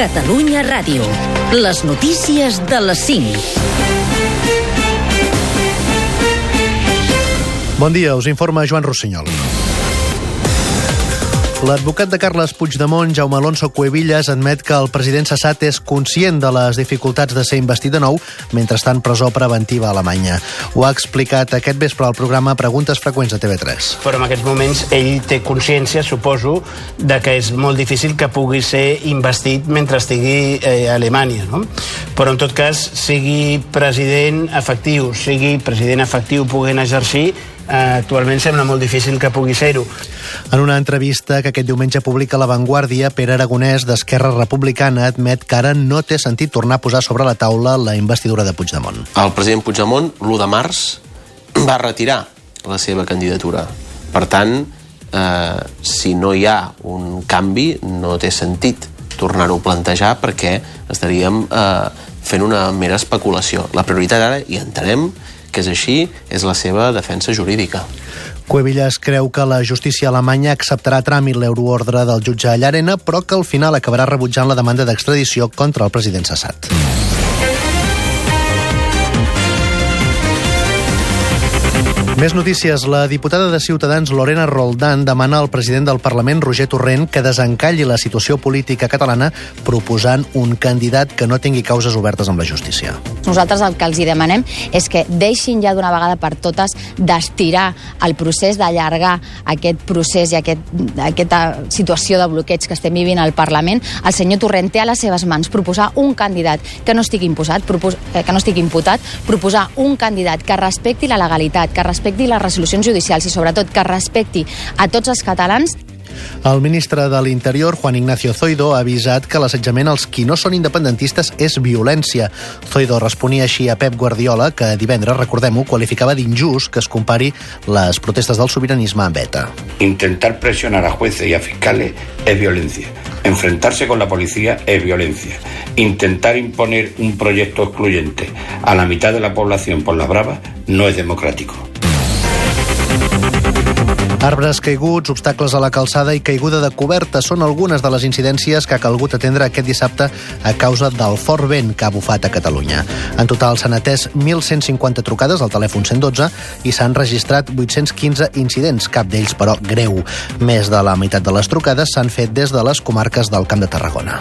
Catalunya Ràdio. Les notícies de les 5. Bon dia, us informa Joan Rossinyol. L'advocat de Carles Puigdemont, Jaume Alonso Cuevillas, admet que el president cessat és conscient de les dificultats de ser investit de nou mentre està en presó preventiva a Alemanya. Ho ha explicat aquest vespre al programa Preguntes Freqüents de TV3. Però en aquests moments ell té consciència, suposo, de que és molt difícil que pugui ser investit mentre estigui eh, a Alemanya. No? Però, en tot cas, sigui president efectiu, sigui president efectiu puguin exercir, actualment sembla molt difícil que pugui ser-ho. En una entrevista que aquest diumenge publica La Vanguardia, Pere Aragonès, d'Esquerra Republicana, admet que ara no té sentit tornar a posar sobre la taula la investidura de Puigdemont. El president Puigdemont, l'1 de març, va retirar la seva candidatura. Per tant, eh, si no hi ha un canvi, no té sentit tornar-ho a plantejar perquè estaríem eh, fent una mera especulació. La prioritat ara, i entenem que és així, és la seva defensa jurídica. Cuevillas creu que la justícia alemanya acceptarà a tràmit l'euroordre del jutge Llarena, però que al final acabarà rebutjant la demanda d'extradició contra el president cessat. Més notícies. La diputada de Ciutadans, Lorena Roldán, demana al president del Parlament, Roger Torrent, que desencalli la situació política catalana proposant un candidat que no tingui causes obertes amb la justícia. Nosaltres el que els hi demanem és que deixin ja d'una vegada per totes d'estirar el procés, d'allargar aquest procés i aquest, aquesta situació de bloqueig que estem vivint al Parlament. El senyor Torrent té a les seves mans proposar un candidat que no estigui imposat, propos, eh, que no estigui imputat, proposar un candidat que respecti la legalitat, que respecti les resolucions judicials i sobretot que respecti a tots els catalans el ministre de l'Interior, Juan Ignacio Zoido, ha avisat que l'assetjament als qui no són independentistes és violència. Zoido responia així a Pep Guardiola, que divendres, recordem-ho, qualificava d'injust que es compari les protestes del sobiranisme amb ETA. Intentar presionar a jueces y a fiscales es violencia. Enfrentarse con la policía es violencia. Intentar imponer un proyecto excluyente a la mitad de la población por la brava no es democrático. Arbres caiguts, obstacles a la calçada i caiguda de coberta són algunes de les incidències que ha calgut atendre aquest dissabte a causa del fort vent que ha bufat a Catalunya. En total s'han atès 1.150 trucades al telèfon 112 i s'han registrat 815 incidents, cap d'ells, però, greu. Més de la meitat de les trucades s'han fet des de les comarques del Camp de Tarragona.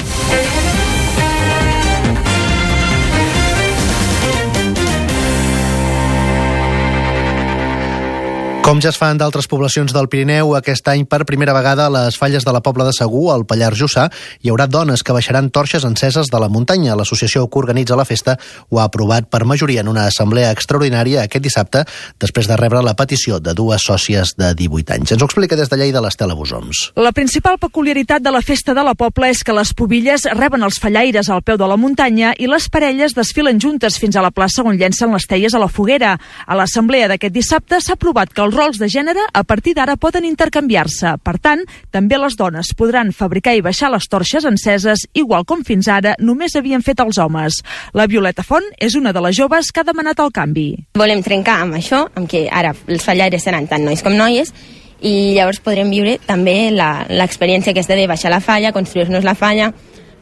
Com ja es fa en d'altres poblacions del Pirineu, aquest any per primera vegada a les falles de la Pobla de Segur, al Pallars Jussà, hi haurà dones que baixaran torxes enceses de la muntanya. L'associació que organitza la festa ho ha aprovat per majoria en una assemblea extraordinària aquest dissabte, després de rebre la petició de dues sòcies de 18 anys. Ens ho explica des de Lleida l'Estela Bosoms. La principal peculiaritat de la festa de la Pobla és que les pobilles reben els fallaires al peu de la muntanya i les parelles desfilen juntes fins a la plaça on llencen les teies a la foguera. A l'assemblea d'aquest dissabte s'ha aprovat que els rols de gènere a partir d'ara poden intercanviar-se. Per tant, també les dones podran fabricar i baixar les torxes enceses, igual com fins ara només havien fet els homes. La Violeta Font és una de les joves que ha demanat el canvi. Volem trencar amb això, amb que ara els fallaires seran tant nois com noies, i llavors podrem viure també l'experiència aquesta de baixar la falla, construir-nos la falla,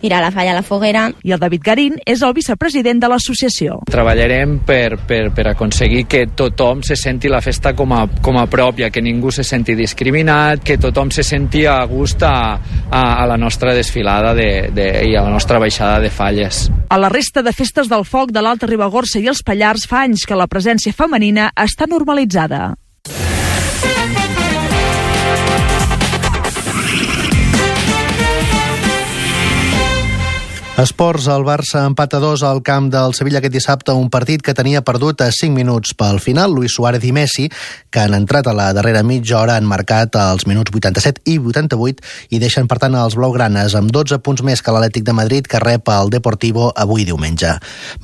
tirar la falla a la foguera. I el David Garín és el vicepresident de l'associació. Treballarem per, per, per aconseguir que tothom se senti la festa com a, com a pròpia, que ningú se senti discriminat, que tothom se senti a gust a, a, a la nostra desfilada de, de, i a la nostra baixada de falles. A la resta de festes del foc de l'Alta Ribagorça i els Pallars fa anys que la presència femenina està normalitzada. Esports, el Barça empata 2 al camp del Sevilla aquest dissabte, un partit que tenia perdut a 5 minuts pel final. Luis Suárez i Messi, que han entrat a la darrera mitja hora, han marcat els minuts 87 i 88 i deixen, per tant, els blaugranes amb 12 punts més que l'Atlètic de Madrid, que rep el Deportivo avui diumenge.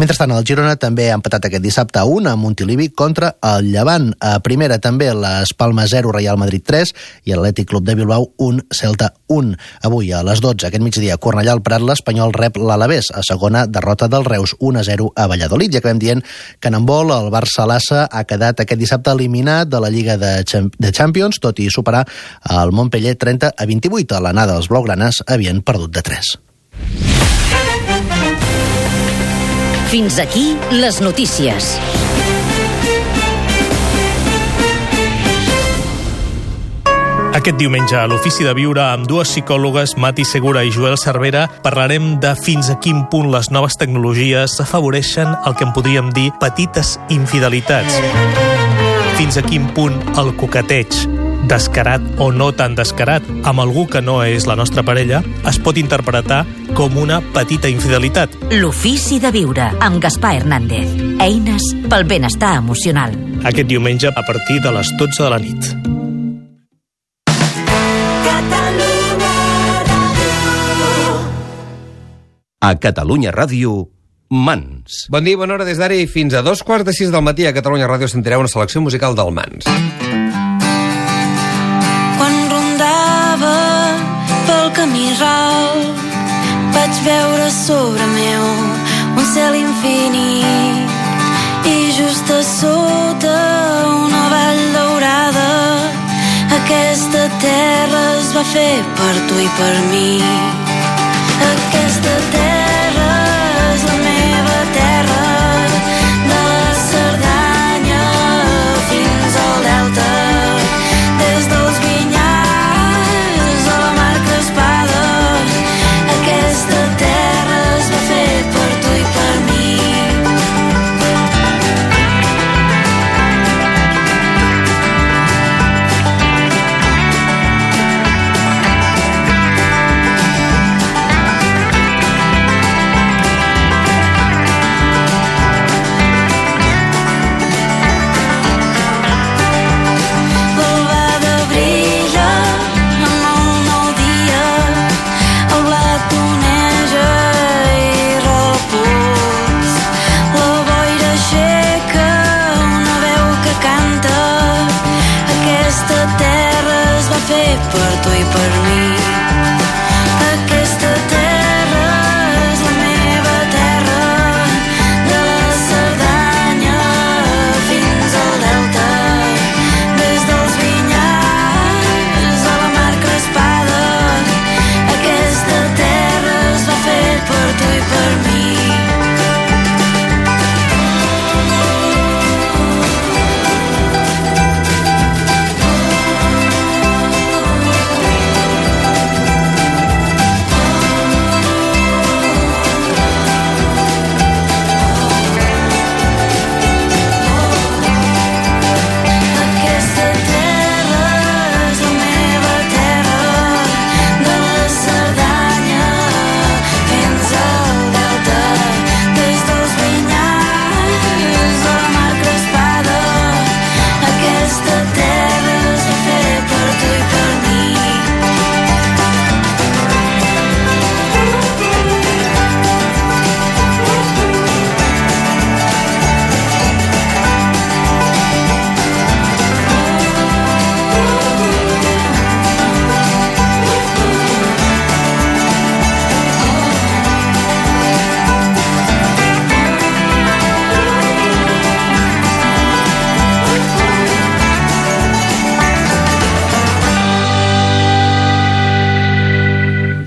Mentrestant, el Girona també ha empatat aquest dissabte a 1 a Montilivi contra el Llevant. A primera també les Palmes 0, Real Madrid 3 i l'Atlètic Club de Bilbao 1, Celta 1. Avui a les 12, aquest migdia, Cornellà al Prat, l'Espanyol rep l'Alavés, a segona derrota del Reus 1-0 a Valladolid. Ja acabem dient que en vol el Barça-Lassa ha quedat aquest dissabte eliminat de la Lliga de, de Champions, tot i superar el Montpellier 30 a 28. A l'anada, els blaugranes havien perdut de 3. Fins aquí les notícies. Aquest diumenge a l'Ofici de Viure amb dues psicòlogues, Mati Segura i Joel Cervera, parlarem de fins a quin punt les noves tecnologies afavoreixen el que en podríem dir petites infidelitats. Fins a quin punt el coqueteig, descarat o no tan descarat, amb algú que no és la nostra parella, es pot interpretar com una petita infidelitat. L'Ofici de Viure amb Gaspar Hernández. Eines pel benestar emocional. Aquest diumenge a partir de les 12 de la nit. A Catalunya Ràdio, Mans. Bon dia, bona hora des d'ara i fins a dos quarts de sis del matí a Catalunya Ràdio sentireu una selecció musical del Mans. Quan rondava pel camí ral vaig veure sobre meu un cel infinit i just a sota una vall daurada aquesta terra es va fer per tu i per mi aquesta terra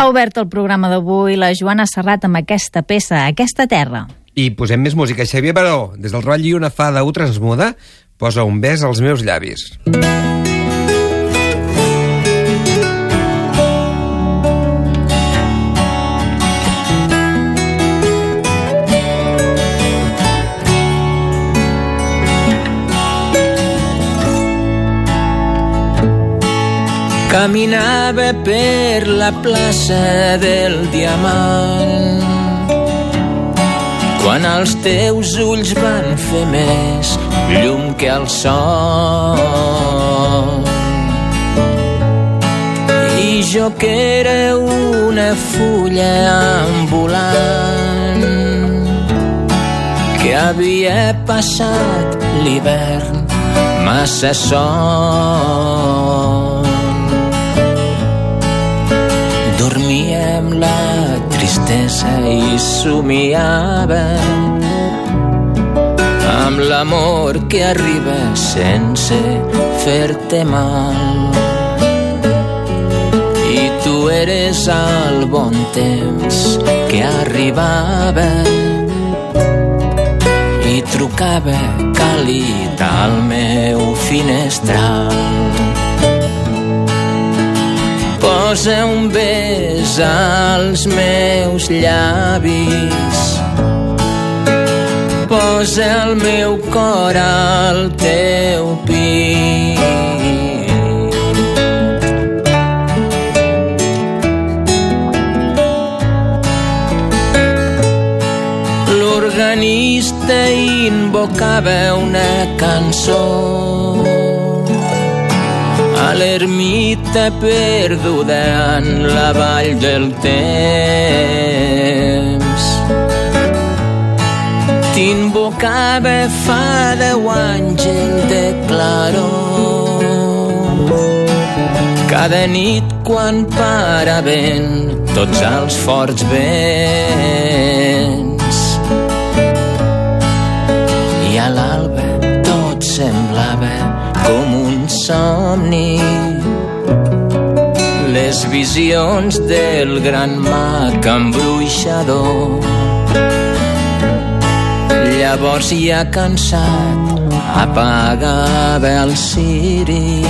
Obert el programa d'avui la Joana Serrat amb aquesta peça, aquesta terra. I posem més música. Xavier Baró, des del treball i una fada u transmuda, posa un bes als meus llavis. Caminava per la plaça del Diamant quan els teus ulls van fer més llum que el sol. I jo que era una fulla ambulant que havia passat l'hivern massa son. Tristesa i somiava amb l'amor que arriba sense fer-te mal. I tu eres el bon temps que arribava trucava càlid al meu finestral. Posa un bes als meus llavis posa el meu cor al teu pit. L'organista invocava una cançó l'ermita perduda en la vall del temps. T'invocava fa deu anys de claror. Cada nit quan paraven tots els forts vents. Somni. Les visions del gran mag embruixador. Llavors ja cansat apagava el ciri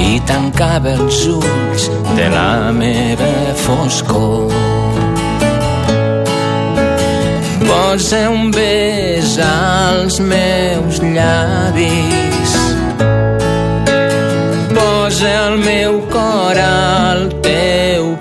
i tancava els ulls de la meva foscor. Posa un bes als meus llavis el meu cor al teu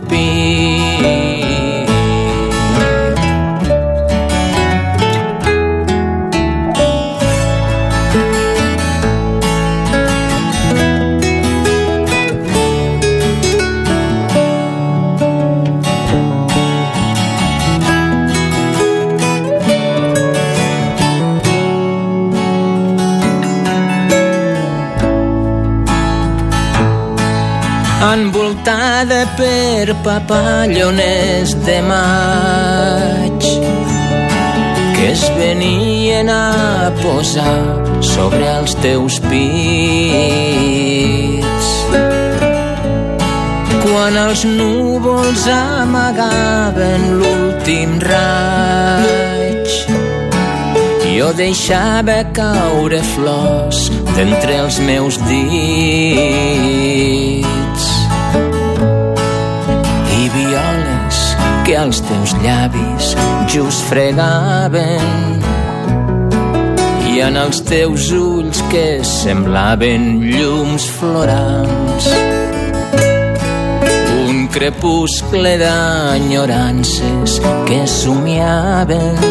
envoltada per papallones de maig que es venien a posar sobre els teus pits. Quan els núvols amagaven l'últim raig, jo deixava caure flors d'entre els meus dits que als teus llavis just fregaven. I en els teus ulls que semblaven llums florals. Un crepuscle d'enyorances que somiaven.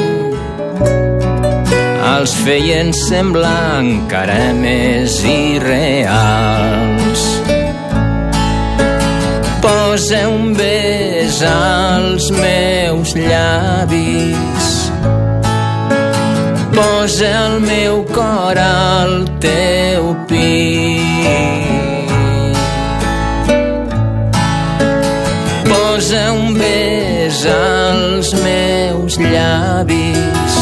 Els feien semblar encara més irreals. Posa un bes als meus llavis. Posa el meu cor al teu pit. Posa un bes als meus llavis.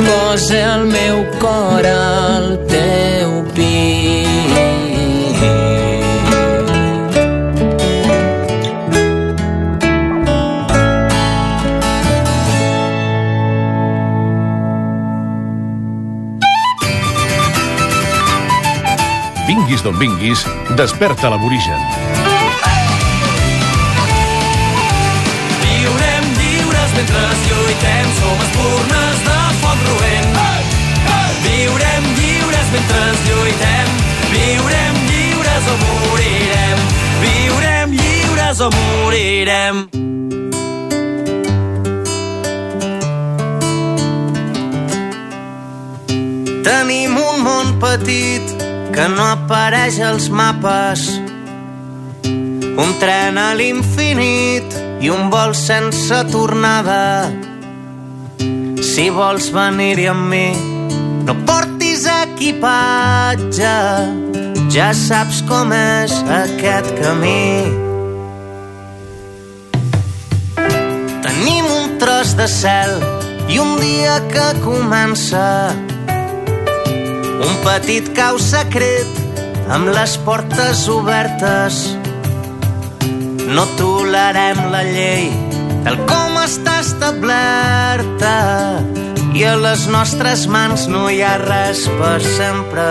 Posa el meu cor al teu D'on vinguis, desperta l'aborigen. Viurem lliures mentre lluitem, som espurnes de foc roent. Viurem lliures mentre lluitem, viurem lliures o morirem. Viurem lliures o morirem. Tenim un món petit que no apareix als mapes. Un tren a l'infinit i un vol sense tornada. Si vols venir-hi amb mi, no portis equipatge. Ja saps com és aquest camí. Tenim un tros de cel i un dia que comença un petit cau secret amb les portes obertes. No tolerem la llei tal com està establerta i a les nostres mans no hi ha res per sempre.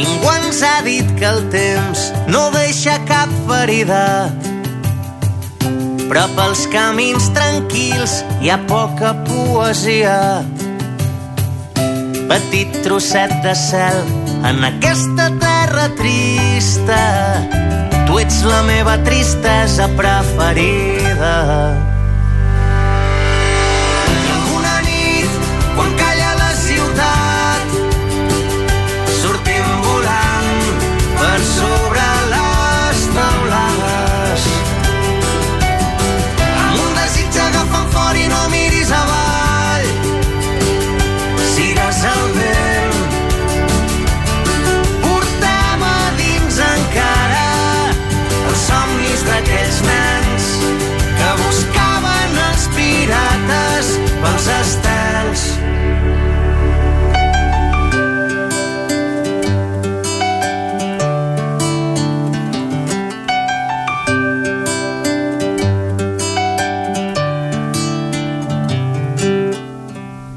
Ningú ens ha dit que el temps no deixa cap ferida. Però pels camins tranquils hi ha poca poesia. Petit trosset de cel en aquesta terra trista. Tu ets la meva tristesa preferida.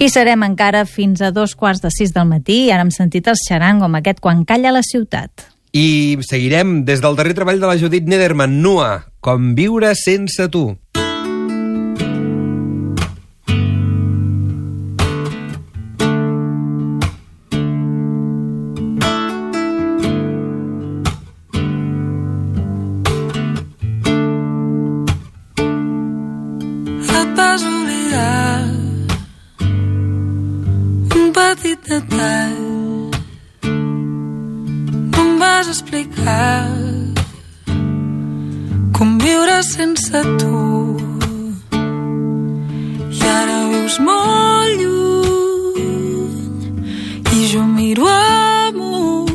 I serem encara fins a dos quarts de sis del matí i ara hem sentit el xarango amb aquest Quan calla la ciutat. I seguirem des del darrer treball de la Judit Nederman, Nua, Com viure sense tu. Com viure sense tu. I ara vius molt lluny i jo miro amunt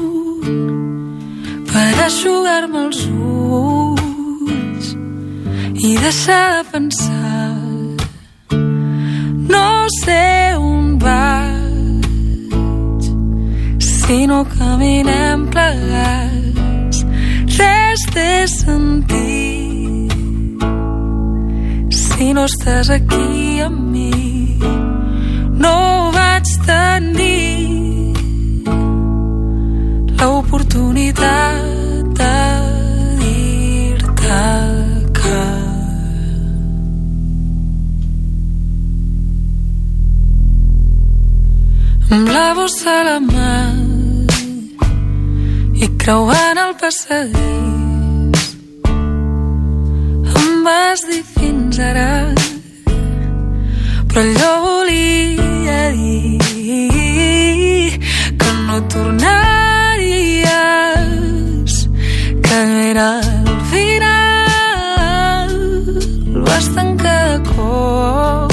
per aixugar-me els ulls i deixar de pensar. No sé on vaig si no caminem plegats res té sentit no estàs aquí amb mi. No vaig tenir l'oportunitat de dir-te que amb la bossa a la mà i creuant el passadís em vas dir ara però allò volia dir que no tornaries que no era el final. Vas tancar cop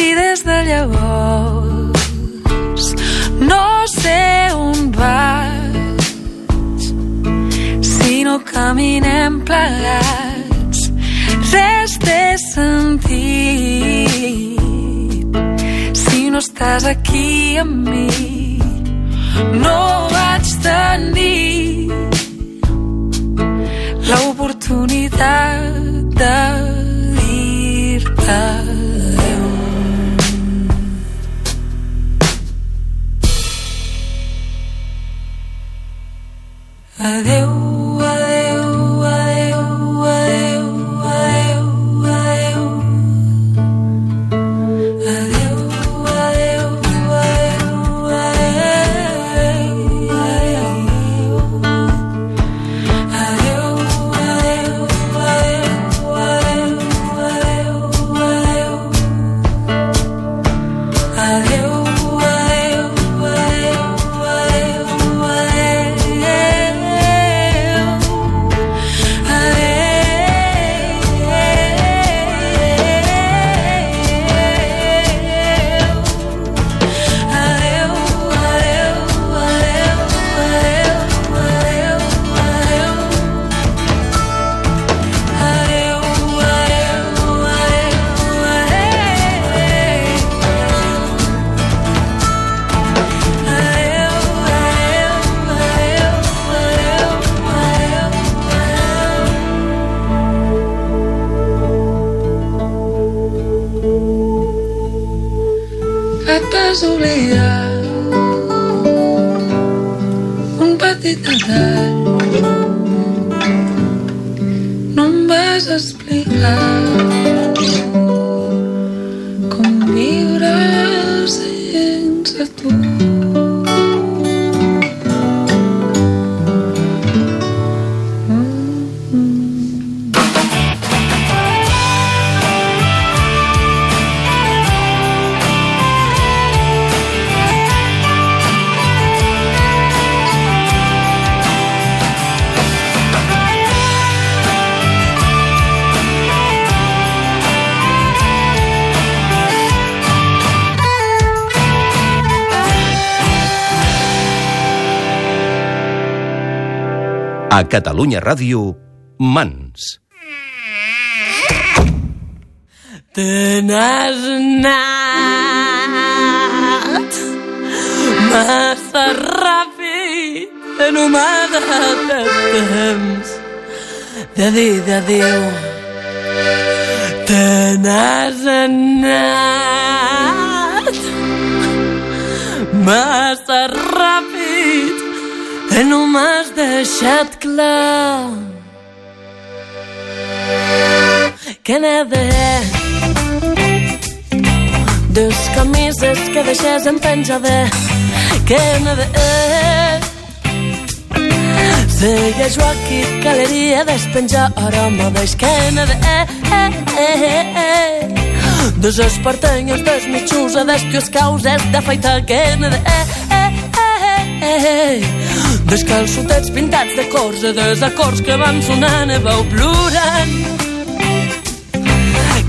i des de llavors no sé on vaig si no caminem plegats té sentit si no estàs aquí amb mi no vaig tenir l'oportunitat de dir-te Catalunya Ràdio, Mans. Te n'has anat massa ràpid m'ha dat el temps de dir d'adéu. Te n'has anat massa ràpid que no m'has deixat clar que n'he Dos camises que deixes en penjada que n'he de Segueixo aquí, galeria despenjar ara mateix que n'he de Dos espartenyos, dos mitjos, d'estius causes d'afaitar que n'he de Dos calçotets pintats de cors i dos acords que van sonant i veu plorant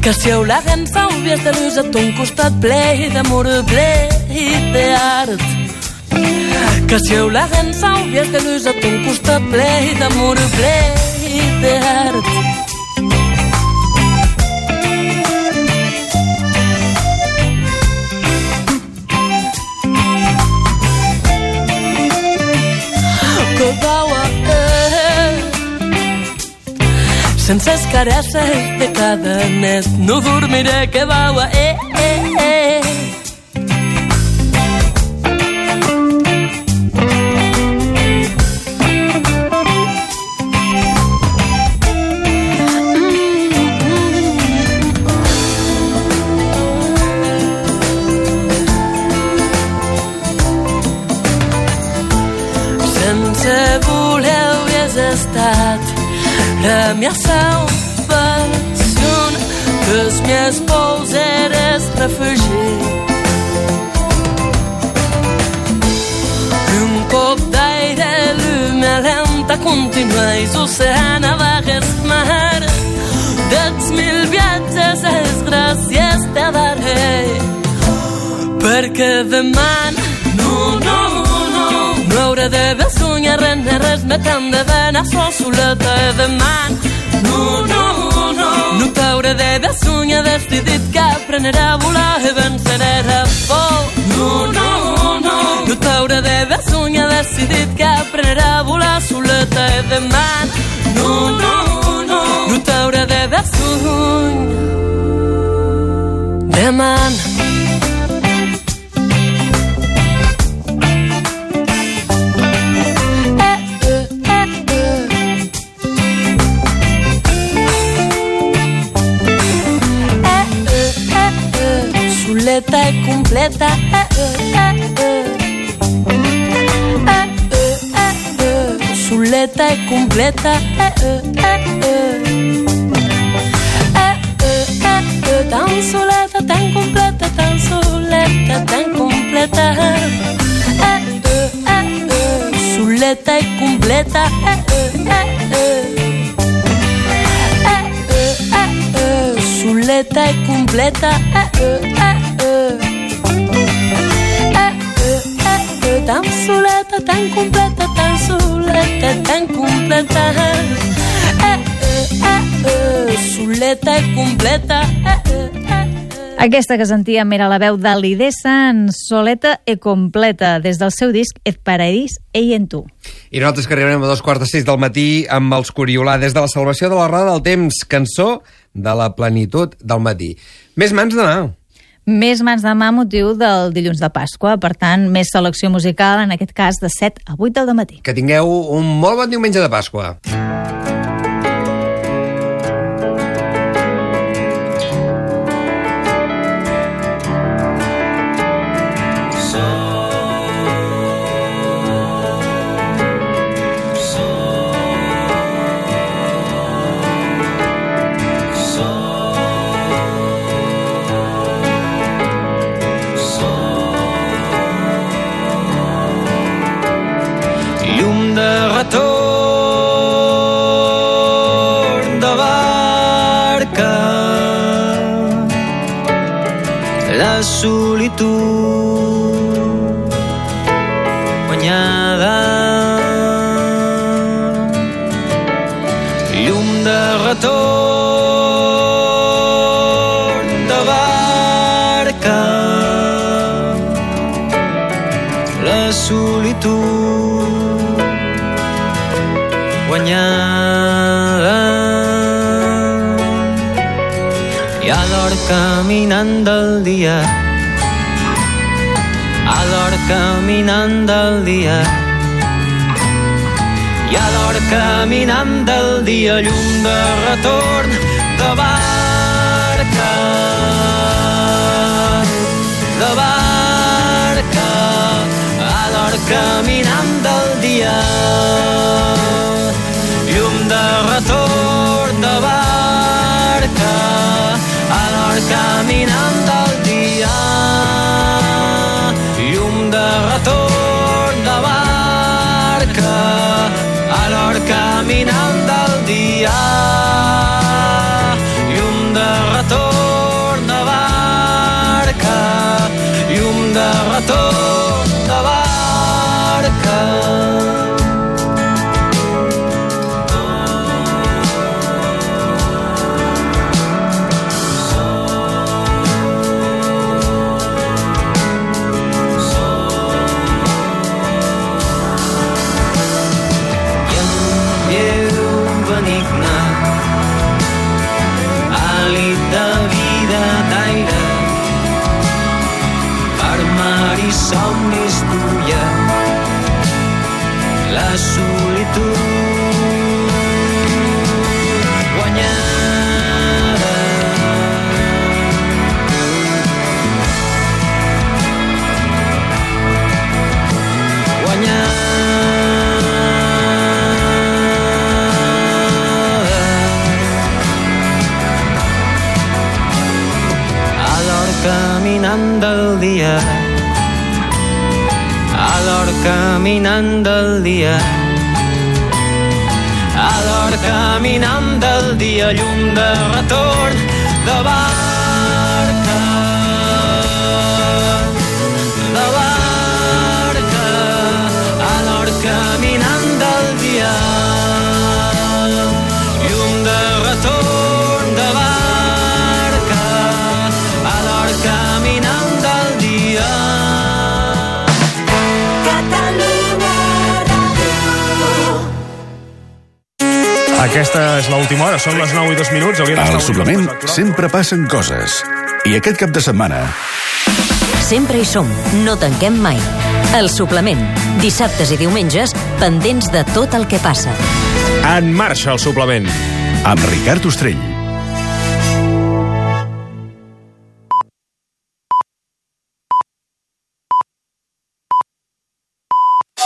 que si heu la gent s'hauries de luz a ton costat ple d'amor, ple d'art. Que si heu la gent s'hauries de luz a ton costat ple d'amor, ple d'art. Sense caresses de cada net no dormiré que vau a eh, eh, demà no, no, no. No hauré de besonhar res, ni res me tant de venar sol soleta de man no, no, no. No t'hauré de besonhar decidit que aprenderé a volar i venceré la por no, no, no. No t'hauré de besonhar decidit que aprenderé a volar. Soleta de man no, no, no no. t'hauré de besonhar de completa. Zuleta es completa. Tan soleta, tan completa, tan soleta, tan completa. Zuleta es completa. Zuleta es completa. Tan soleta, tan completa, tan soleta, tan completa. Eh, eh, eh, eh. Soleta i completa. Eh, eh, eh. Aquesta que sentíem era la veu de l'Idessa en Soleta e Completa, des del seu disc Et Paradís, ell en tu. I nosaltres que arribarem a dos quarts de sis del matí amb els Coriolà des de la celebració de la Roda del Temps, cançó de la plenitud del matí. Més mans d'anar. Més mans de mà motiu del dilluns de Pasqua. Per tant, més selecció musical, en aquest cas de 7 a 8 del matí. Que tingueu un molt bon diumenge de Pasqua. A l'hora caminant del dia. I a l'hora caminant del dia llum de retorn de barca. De barca. A l'hora caminant del dia. Llum de retorn de barca. A l'hora caminant caminant del dia llum de retorn de Aquesta és l'última hora, són les 9 i 2 minuts. Al suplement sempre passen coses. I aquest cap de setmana Sempre hi som, no tanquem mai. El suplement, dissabtes i diumenges, pendents de tot el que passa. En marxa el suplement. amb Ricard Ostrell.